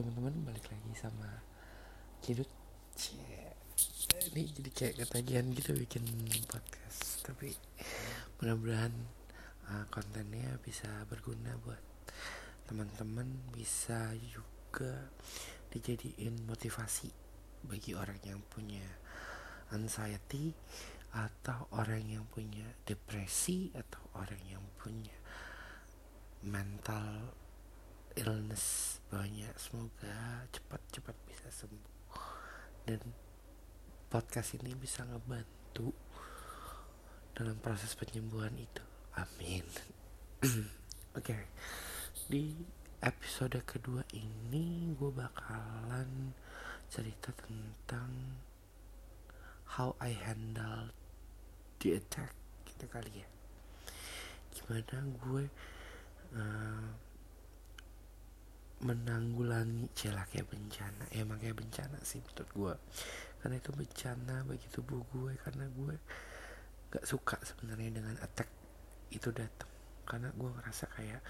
teman-teman balik lagi sama Kidut. Ini jadi kayak ketagihan gitu bikin podcast Tapi mudah-mudahan uh, kontennya bisa berguna buat teman-teman Bisa juga dijadiin motivasi bagi orang yang punya anxiety Atau orang yang punya depresi Atau orang yang punya mental illness banyak. Semoga cepat-cepat bisa sembuh. Dan podcast ini bisa ngebantu dalam proses penyembuhan itu. Amin. Oke okay. di episode kedua ini gue bakalan cerita tentang how I handle the attack gitu kali ya. Gimana gue uh, menanggulangi celah kayak bencana. Emang kayak bencana sih menurut gue karena itu bencana bagi tubuh gue karena gue gak suka sebenarnya dengan attack itu datang. Karena gue ngerasa kayak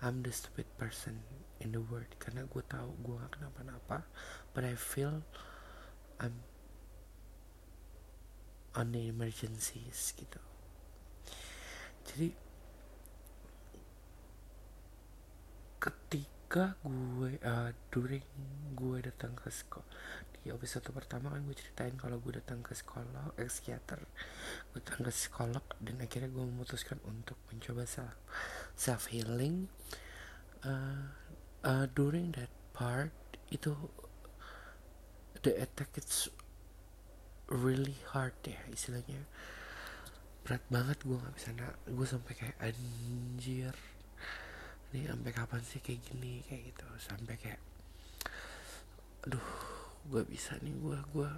I'm the stupid person in the world. Karena gue tahu gue gak kenapa-napa but I feel I'm on the emergencies gitu. Jadi ketika ketika gue uh, during gue datang ke sekolah di episode pertama kan gue ceritain kalau gue datang ke sekolah eh, psikiater. Gue datang ke psikolog dan akhirnya gue memutuskan untuk mencoba self self healing uh, uh, during that part itu the attack it's really hard ya istilahnya. Berat banget gue nggak bisa nak gue sampai kayak anjir nih sampai kapan sih kayak gini? Kayak gitu. Sampai kayak aduh gue bisa nih gue gue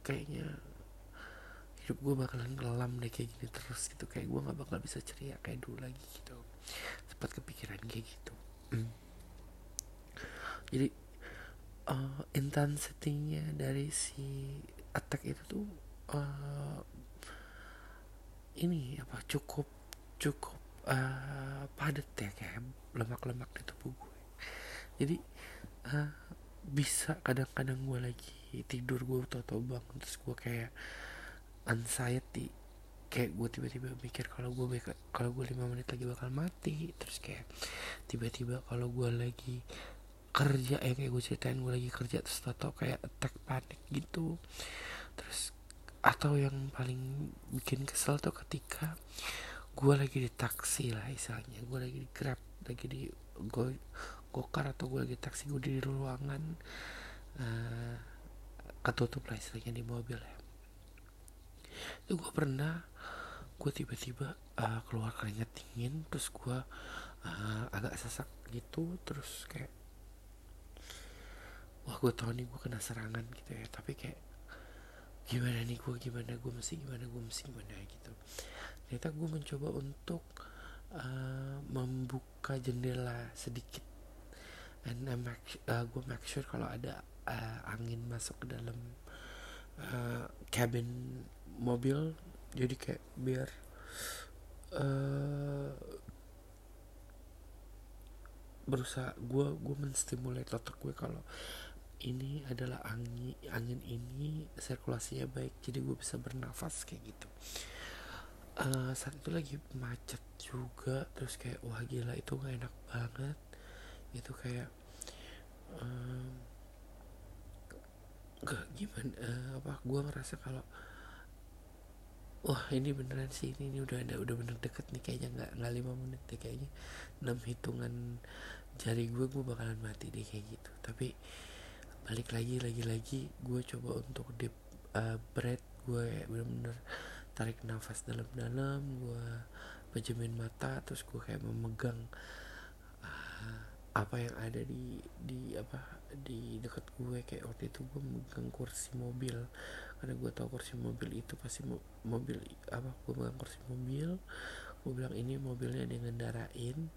kayaknya hidup gue bakalan kelam deh kayak gini terus gitu. Kayak gue nggak bakal bisa ceria kayak dulu lagi gitu. Sempat kepikiran kayak gitu. Hmm. jadi uh, intensitinya dari si attack itu tuh uh, ini apa cukup cukup uh, padat ya kayak lemak-lemak di tubuh gue. Jadi uh, bisa kadang-kadang gue lagi tidur gue tau-tau bangun terus gue kayak anxiety. Kayak gue tiba-tiba mikir kalau gue kalau gue lima menit lagi bakal mati terus kayak tiba-tiba kalau gue lagi kerja ya kayak gue ceritain gue lagi kerja terus tau kayak attack panik gitu. Terus atau yang paling bikin kesel tuh ketika gue lagi di taksi lah istilahnya. Gue lagi di grab lagi di go gokar atau gue lagi taksi gue di ruangan uh, ketutup lah istilahnya di mobil ya. Itu gue pernah gue tiba-tiba uh, keluar keringat dingin terus gue uh, agak sesak gitu terus kayak wah gue tau nih gue kena serangan gitu ya. Tapi kayak gimana nih gue gimana gue mesti? Gimana gue mesti? Gimana? Gitu ternyata gue mencoba untuk uh, membuka jendela sedikit. And I make, uh, gue make sure kalau ada uh, angin masuk ke dalam uh, cabin mobil. Jadi kayak biar uh, berusaha gue gue menstimulate otak gue kalau ini adalah angin angin ini sirkulasinya baik. Jadi gue bisa bernafas kayak gitu uh, saat itu lagi macet juga. Terus kayak wah gila itu gak enak banget. Itu kayak um, gak gimana uh, apa gue ngerasa kalau wah ini beneran sih ini, ini udah ada udah bener deket nih kayaknya nggak nggak lima menit deh kayaknya enam hitungan jari gue gue bakalan mati deh kayak gitu. Tapi balik lagi lagi lagi gue coba untuk deep uh, breath gue bener-bener tarik nafas dalam-dalam gue pejamin mata terus gue kayak memegang uh, apa yang ada di di apa di dekat gue kayak waktu itu gue memegang kursi mobil. Karena gue tahu kursi mobil itu pasti mo mobil apa gue memegang kursi mobil. Gue bilang ini mobilnya dengan darain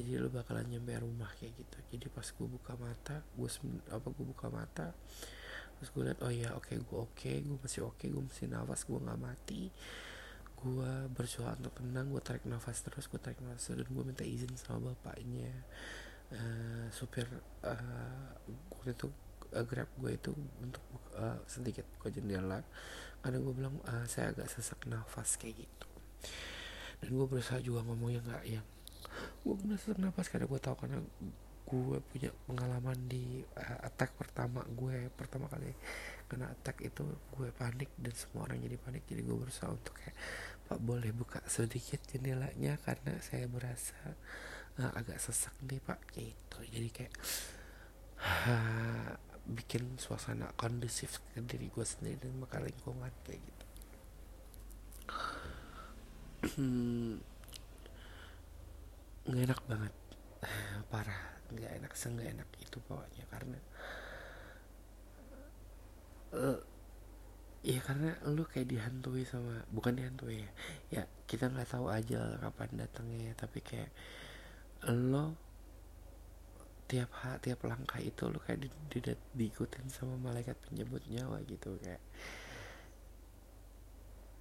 jadi lo bakalan nyampe rumah kayak gitu. Jadi pas gue buka mata gue apa gue buka mata terus gue liat oh ya oke okay, gue oke okay, gue masih oke okay, gue masih nafas gue nggak mati. Gue bersuara untuk tenang gue tarik nafas terus gue tarik nafas terus dan gue minta izin sama bapaknya. Uh, supir uh, waktu itu uh, grab gue itu untuk uh, sedikit buka jendela. Karena gue bilang uh, saya agak sesak nafas kayak gitu. Dan gue berusaha juga ngomongnya nggak yang gue bener sesak nafas karena gue tahu karena gue punya pengalaman di uh, attack pertama gue pertama kali kena attack itu gue panik dan semua orang jadi panik. Jadi gue berusaha untuk kayak pak boleh buka sedikit jendelanya karena saya berasa uh, agak sesak nih pak. Gitu. Jadi kayak uh, bikin suasana kondusif ke diri gue sendiri dan maka lingkungan kayak gitu. Nggak enak banget. Parah nggak enak seenggak enak itu pokoknya. Karena uh, ya karena lu kayak dihantui sama bukan dihantui ya ya kita nggak tahu aja kapan datangnya tapi kayak lo tiap ha, tiap langkah itu lo kayak di, di, di, diikutin sama malaikat penjemput nyawa gitu kayak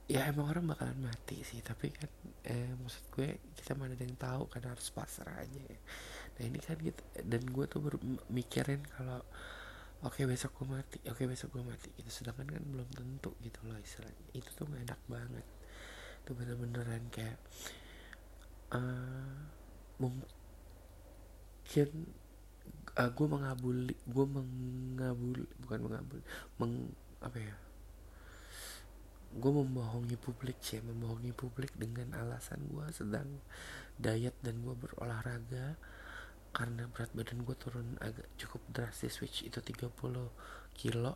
ya emang orang bakalan mati sih tapi kan eh, maksud gue kita mana ada yang tahu kan harus pasrah aja ya. nah ini kan gitu dan gue tuh mikirin kalau oke okay, besok gue mati oke okay, besok gue mati gitu. Sedangkan kan belum tentu gitu loh istilahnya. Itu tuh gak enak banget. Itu bener-beneran kayak uh, mungkin uh, gue mengabuli gue mengabuli bukan mengabuli meng apa ya gue membohongi publik sih membohongi publik dengan alasan gue sedang diet dan gue berolahraga karena berat badan gue turun agak cukup drastis which itu 30 kilo.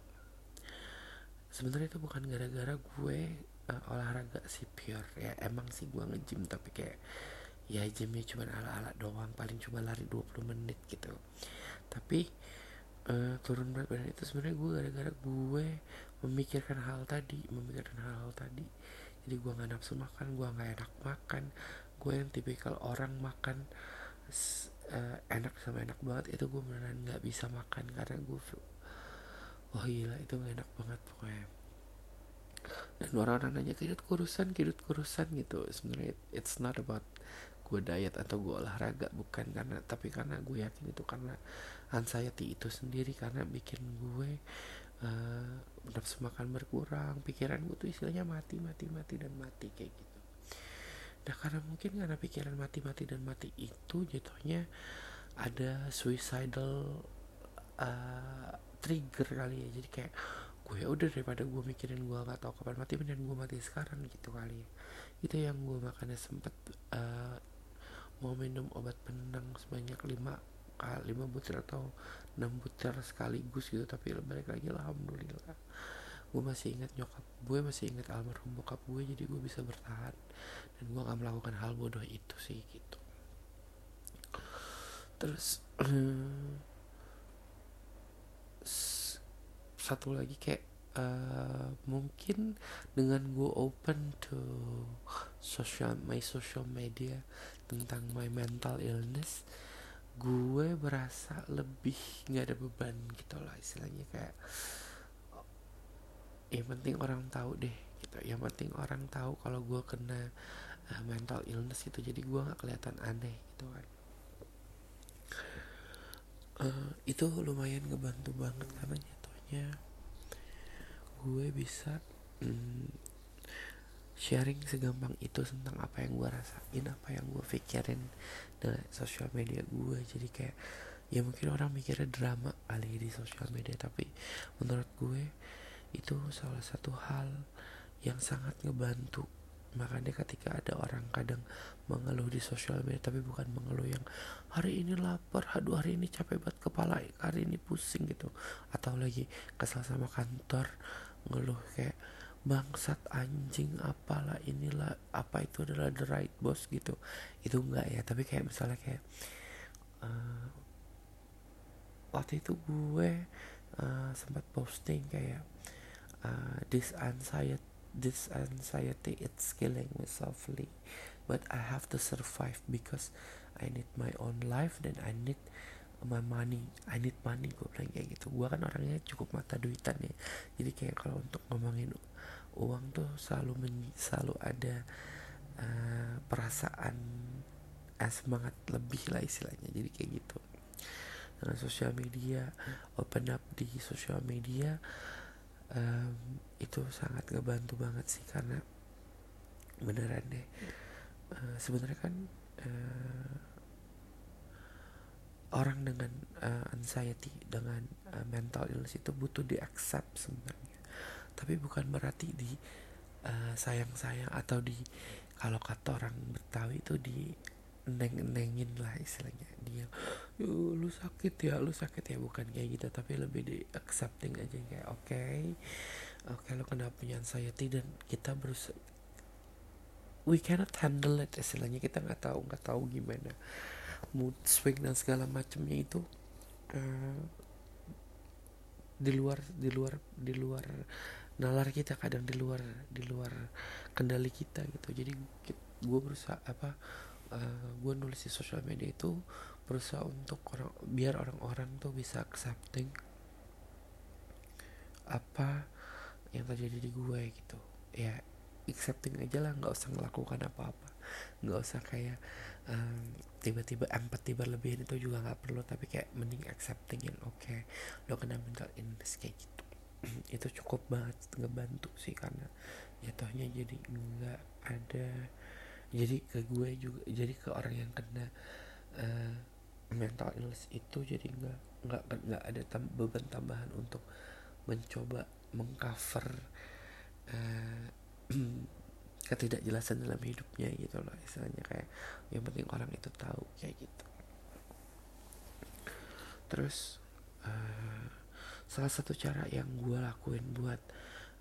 Sebenarnya itu bukan gara-gara gue uh, olahraga sih pure. Ya emang sih gue ngejim tapi kayak ya gymnya cuma ala-ala doang paling cuma lari 20 menit gitu. Tapi uh, turun berat badan itu sebenarnya gue gara-gara gue memikirkan hal tadi memikirkan hal-hal tadi. Jadi gue nggak nafsu makan gue nggak enak makan. Gue yang tipikal orang makan uh, enak sama enak banget itu gue beneran nggak bisa makan karena gue wah gila itu gak enak banget pokoknya. Dan orang-orang nanya kidut kurusan kidut kurusan gitu. Sebenarnya it's not about gue diet atau gue olahraga bukan karena tapi karena gue yakin itu karena anxiety itu sendiri karena bikin gue uh, nafsu makan berkurang pikiran gue tuh istilahnya mati mati mati dan mati kayak gitu. Nah karena mungkin karena pikiran mati mati dan mati itu jatuhnya ada suicidal uh, trigger kali ya. Jadi kayak gue ya udah daripada gue mikirin gue gak tau kapan mati dan gue mati sekarang gitu kali ya. Itu yang gue makanya sempet uh, mau minum obat penenang sebanyak lima lima butir atau enam butir sekaligus gitu. Tapi balik lagi alhamdulillah gue masih ingat nyokap gue masih ingat almarhum bokap gue jadi gue bisa bertahan. Dan gue gak melakukan hal bodoh itu sih gitu. Terus um, satu lagi kayak uh, mungkin dengan gue open to social my social media tentang my mental illness gue berasa lebih nggak ada beban gitu lah istilahnya kayak yang penting orang tahu deh gitu. Yang penting orang tahu kalau gue kena uh, mental illness gitu jadi gue nggak kelihatan aneh gitu kan. Uh, itu lumayan ngebantu banget karena jatuhnya gue bisa mm, sharing segampang itu tentang apa yang gue rasain apa yang gue pikirin dengan sosial media gue jadi kayak ya mungkin orang mikirnya drama kali di sosial media tapi menurut gue itu salah satu hal yang sangat ngebantu. Makanya ketika ada orang kadang mengeluh di sosial media tapi bukan mengeluh yang hari ini lapar aduh hari ini capek banget kepala hari ini pusing gitu. Atau lagi kesal sama kantor ngeluh kayak bangsat anjing apalah inilah apa itu adalah the right boss gitu. Itu enggak ya tapi kayak misalnya kayak uh, waktu itu gue uh, sempat posting kayak uh, this anxiety this anxiety it's killing me softly but I have to survive because I need my own life dan I need my money I need money gue bilang kayak gitu. Gue kan orangnya cukup mata duitan ya. Jadi kayak kalau untuk ngomongin uang tuh selalu men, selalu ada uh, perasaan uh, semangat lebih lah istilahnya. Jadi kayak gitu. Dengan sosial media open up di sosial media um, itu sangat ngebantu banget sih karena beneran deh. Uh, sebenarnya kan uh, orang dengan uh, anxiety dengan uh, mental illness itu butuh di accept sebenarnya. Tapi bukan berarti di uh, sayang-sayang atau di kalau kata orang Betawi itu di neng-nengin lah istilahnya. Dia lu sakit ya lu sakit ya. Bukan kayak gitu tapi lebih di accepting aja kayak oke okay, oke okay, lo kena punya anxiety dan kita berusaha we cannot handle it istilahnya kita nggak tahu nggak tahu gimana mood swing dan segala macamnya itu uh, di luar di luar di luar nalar kita kadang di luar di luar kendali kita gitu. Jadi gue berusaha apa uh, eh, gue nulis di sosial media itu berusaha untuk orang biar orang-orang tuh bisa accepting apa yang terjadi di gue gitu. Ya accepting aja lah nggak usah melakukan apa-apa nggak usah kayak um, tiba-tiba empati berlebihan itu juga nggak perlu tapi kayak mending accepting oke okay, lo kena mental illness kayak gitu. Itu cukup banget ngebantu sih karena jatuhnya jadi nggak ada jadi ke gue juga jadi ke orang yang kena uh, mental illness itu jadi nggak nggak nggak ada tam beban tambahan untuk mencoba mengcover uh, ketidakjelasan dalam hidupnya gitu loh istilahnya kayak yang penting orang itu tahu kayak gitu. Terus uh, salah satu cara yang gue lakuin buat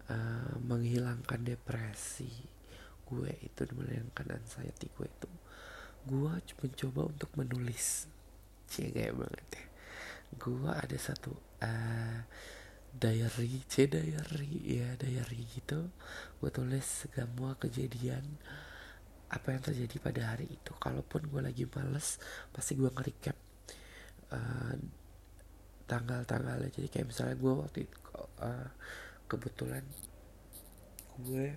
uh, menghilangkan depresi gue itu menghilangkan anxiety gue itu gue mencoba untuk menulis. Cie banget ya. Gue ada satu uh, diary c diary ya diary gitu. Gue tulis semua kejadian apa yang terjadi pada hari itu. Kalaupun gue lagi males pasti gue nge-recap uh, tanggal-tanggalnya. Jadi kayak misalnya gue waktu itu uh, kebetulan gue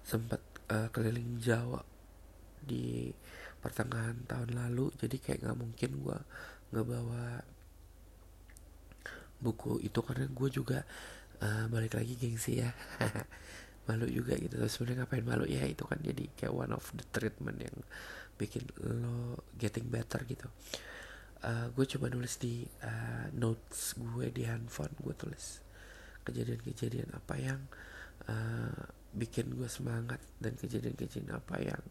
sempat uh, keliling Jawa di pertengahan tahun lalu. Jadi kayak nggak mungkin gue nggak bawa buku itu karena gue juga uh, balik lagi gengsi ya. Malu juga gitu. Terus sebenarnya ngapain malu? Ya itu kan jadi kayak one of the treatment yang bikin lo getting better gitu. Uh, eh, gue coba nulis di uh, notes gue di handphone. Gue tulis kejadian-kejadian apa yang uh, bikin gue semangat dan kejadian-kejadian apa yang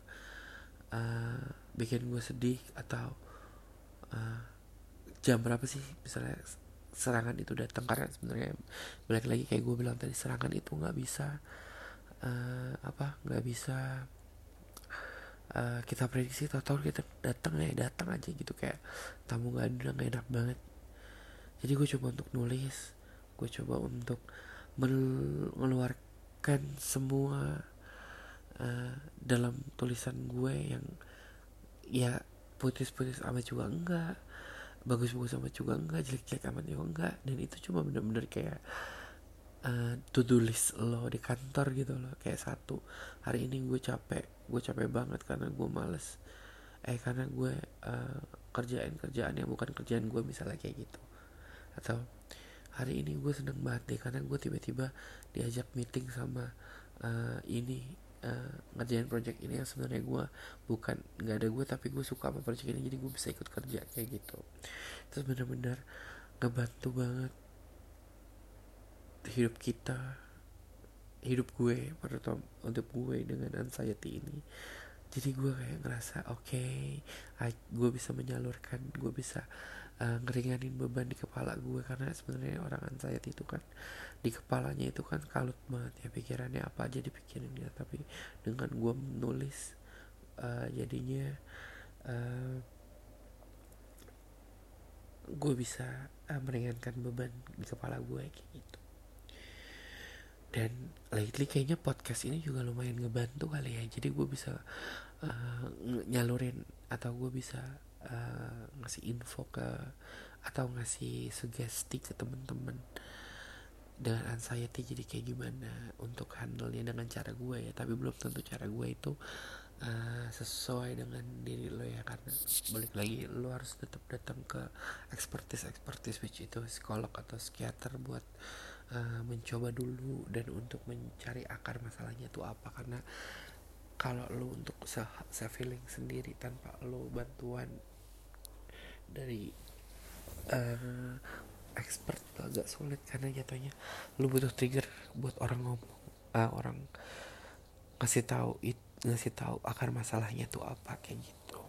uh, bikin gue sedih atau uh, jam berapa sih misalnya serangan itu datang. Karena sebenarnya balik lagi kayak gue bilang tadi serangan itu nggak bisa uh, apa nggak bisa uh, kita prediksi tahu-tahu kita datang ya datang aja gitu. Kayak tamu gak ada nggak enak banget. Jadi gue coba untuk nulis gue coba untuk mengeluarkan semua uh, dalam tulisan gue yang ya putus-putus amat juga enggak bagus-bagus amat juga enggak jelek-jelek amat juga enggak. Dan itu cuma bener-bener kayak uh, to do list lo di kantor gitu loh. Kayak satu hari ini gue capek gue capek banget karena gue males. Eh karena gue uh, kerjain kerjaan yang bukan kerjaan gue misalnya kayak gitu. Atau hari ini gue seneng banget deh karena gue tiba-tiba diajak meeting sama uh, ini uh, ngerjain project ini yang sebenarnya gue bukan nggak ada gue tapi gue suka sama project ini jadi gue bisa ikut kerja kayak gitu. Terus bener-bener ngebantu banget hidup kita hidup gue menurut untuk gue dengan anxiety ini. Jadi gue kayak ngerasa oke okay, gue bisa menyalurkan gue bisa uh, ngeringanin beban di kepala gue. Karena sebenarnya orang anxiety itu kan di kepalanya itu kan kalut banget ya. Pikirannya apa aja dipikirin dia tapi dengan gue menulis uh, jadinya uh, gue bisa uh, meringankan beban di kepala gue kayak gitu. Dan lately kayaknya podcast ini juga lumayan ngebantu kali ya. Jadi gue bisa uh, nyalurin atau gue bisa uh, ngasih info ke atau ngasih sugesti ke temen-temen dengan anxiety jadi kayak gimana untuk handle nya dengan cara gue ya. Tapi belum tentu cara gue itu uh, sesuai dengan diri lo ya. Karena balik lagi lo harus tetap datang ke expertise expertise which itu psikolog atau psikiater buat uh, mencoba dulu dan untuk mencari akar masalahnya itu apa. Karena kalau lo untuk self feeling sendiri tanpa lo bantuan dari uh, expert itu agak sulit karena jatuhnya lo butuh trigger buat orang ngomong uh, orang ngasih tahu it ngasih tahu akar masalahnya tuh apa kayak gitu.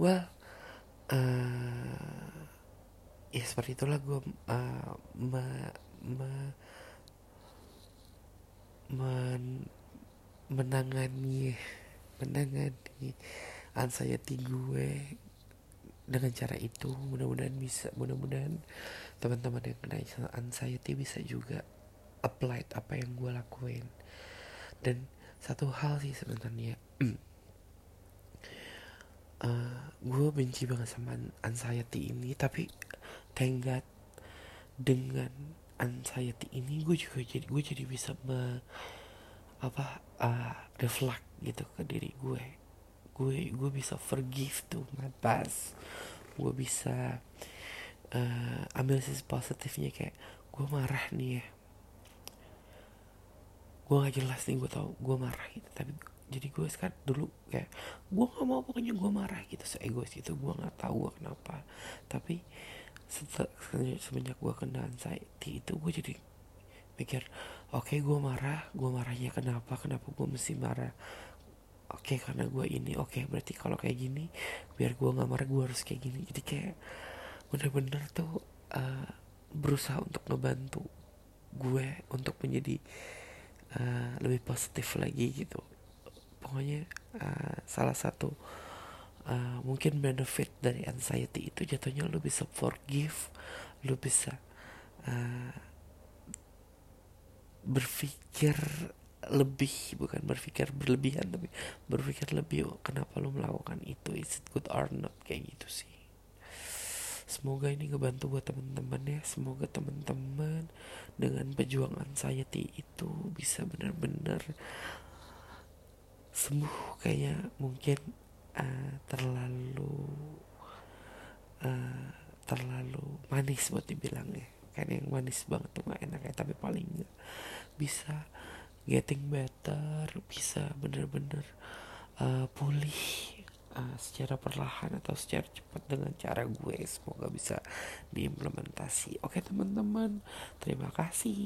Well uh, ya seperti itulah gue uh, me, me, men, menangani menangani anxiety gue dengan cara itu mudah-mudahan bisa mudah-mudahan teman-teman yang kena anxiety bisa juga apply apa yang gue lakuin. Dan satu hal sih sebenarnya uh, eh, gue benci banget sama anxiety ini tapi thank God dengan anxiety ini gue juga jadi gue jadi bisa me, apa uh, reflect gitu ke diri gue gue gue bisa forgive tuh my past gue bisa uh, ambil sisi positifnya kayak gue marah nih ya. Gue gak jelas nih gue tau gue marah gitu. Tapi jadi gue sekarang dulu kayak gue gak mau pokoknya gue marah gitu seegois itu gue gak tahu gue kenapa. Tapi setelah semenjak gue kena anxiety itu gue jadi mikir oke okay, gue marah. Gue marahnya kenapa? Kenapa gue mesti marah oke okay, karena gue ini. Oke okay, berarti kalau kayak gini biar gue nggak marah gue harus kayak gini. Jadi kayak bener-bener tuh uh, berusaha untuk ngebantu gue untuk menjadi uh, lebih positif lagi gitu. Pokoknya uh, salah satu uh, mungkin benefit dari anxiety itu jatuhnya lo bisa forgive lo bisa uh, berpikir lebih bukan berpikir berlebihan tapi berpikir lebih oh, kenapa lo melakukan itu? Is it good or not? Kayak gitu sih. Semoga ini ngebantu buat teman-teman ya. Semoga teman-teman dengan pejuang anxiety itu bisa benar-benar sembuh. Kayak mungkin uh, terlalu uh, terlalu manis buat dibilangnya kan yang manis banget tuh gak enak ya tapi paling gak bisa getting better bisa bener-bener uh, pulih uh, secara perlahan atau secara cepat dengan cara gue. Semoga bisa diimplementasi. Oke teman-teman terima kasih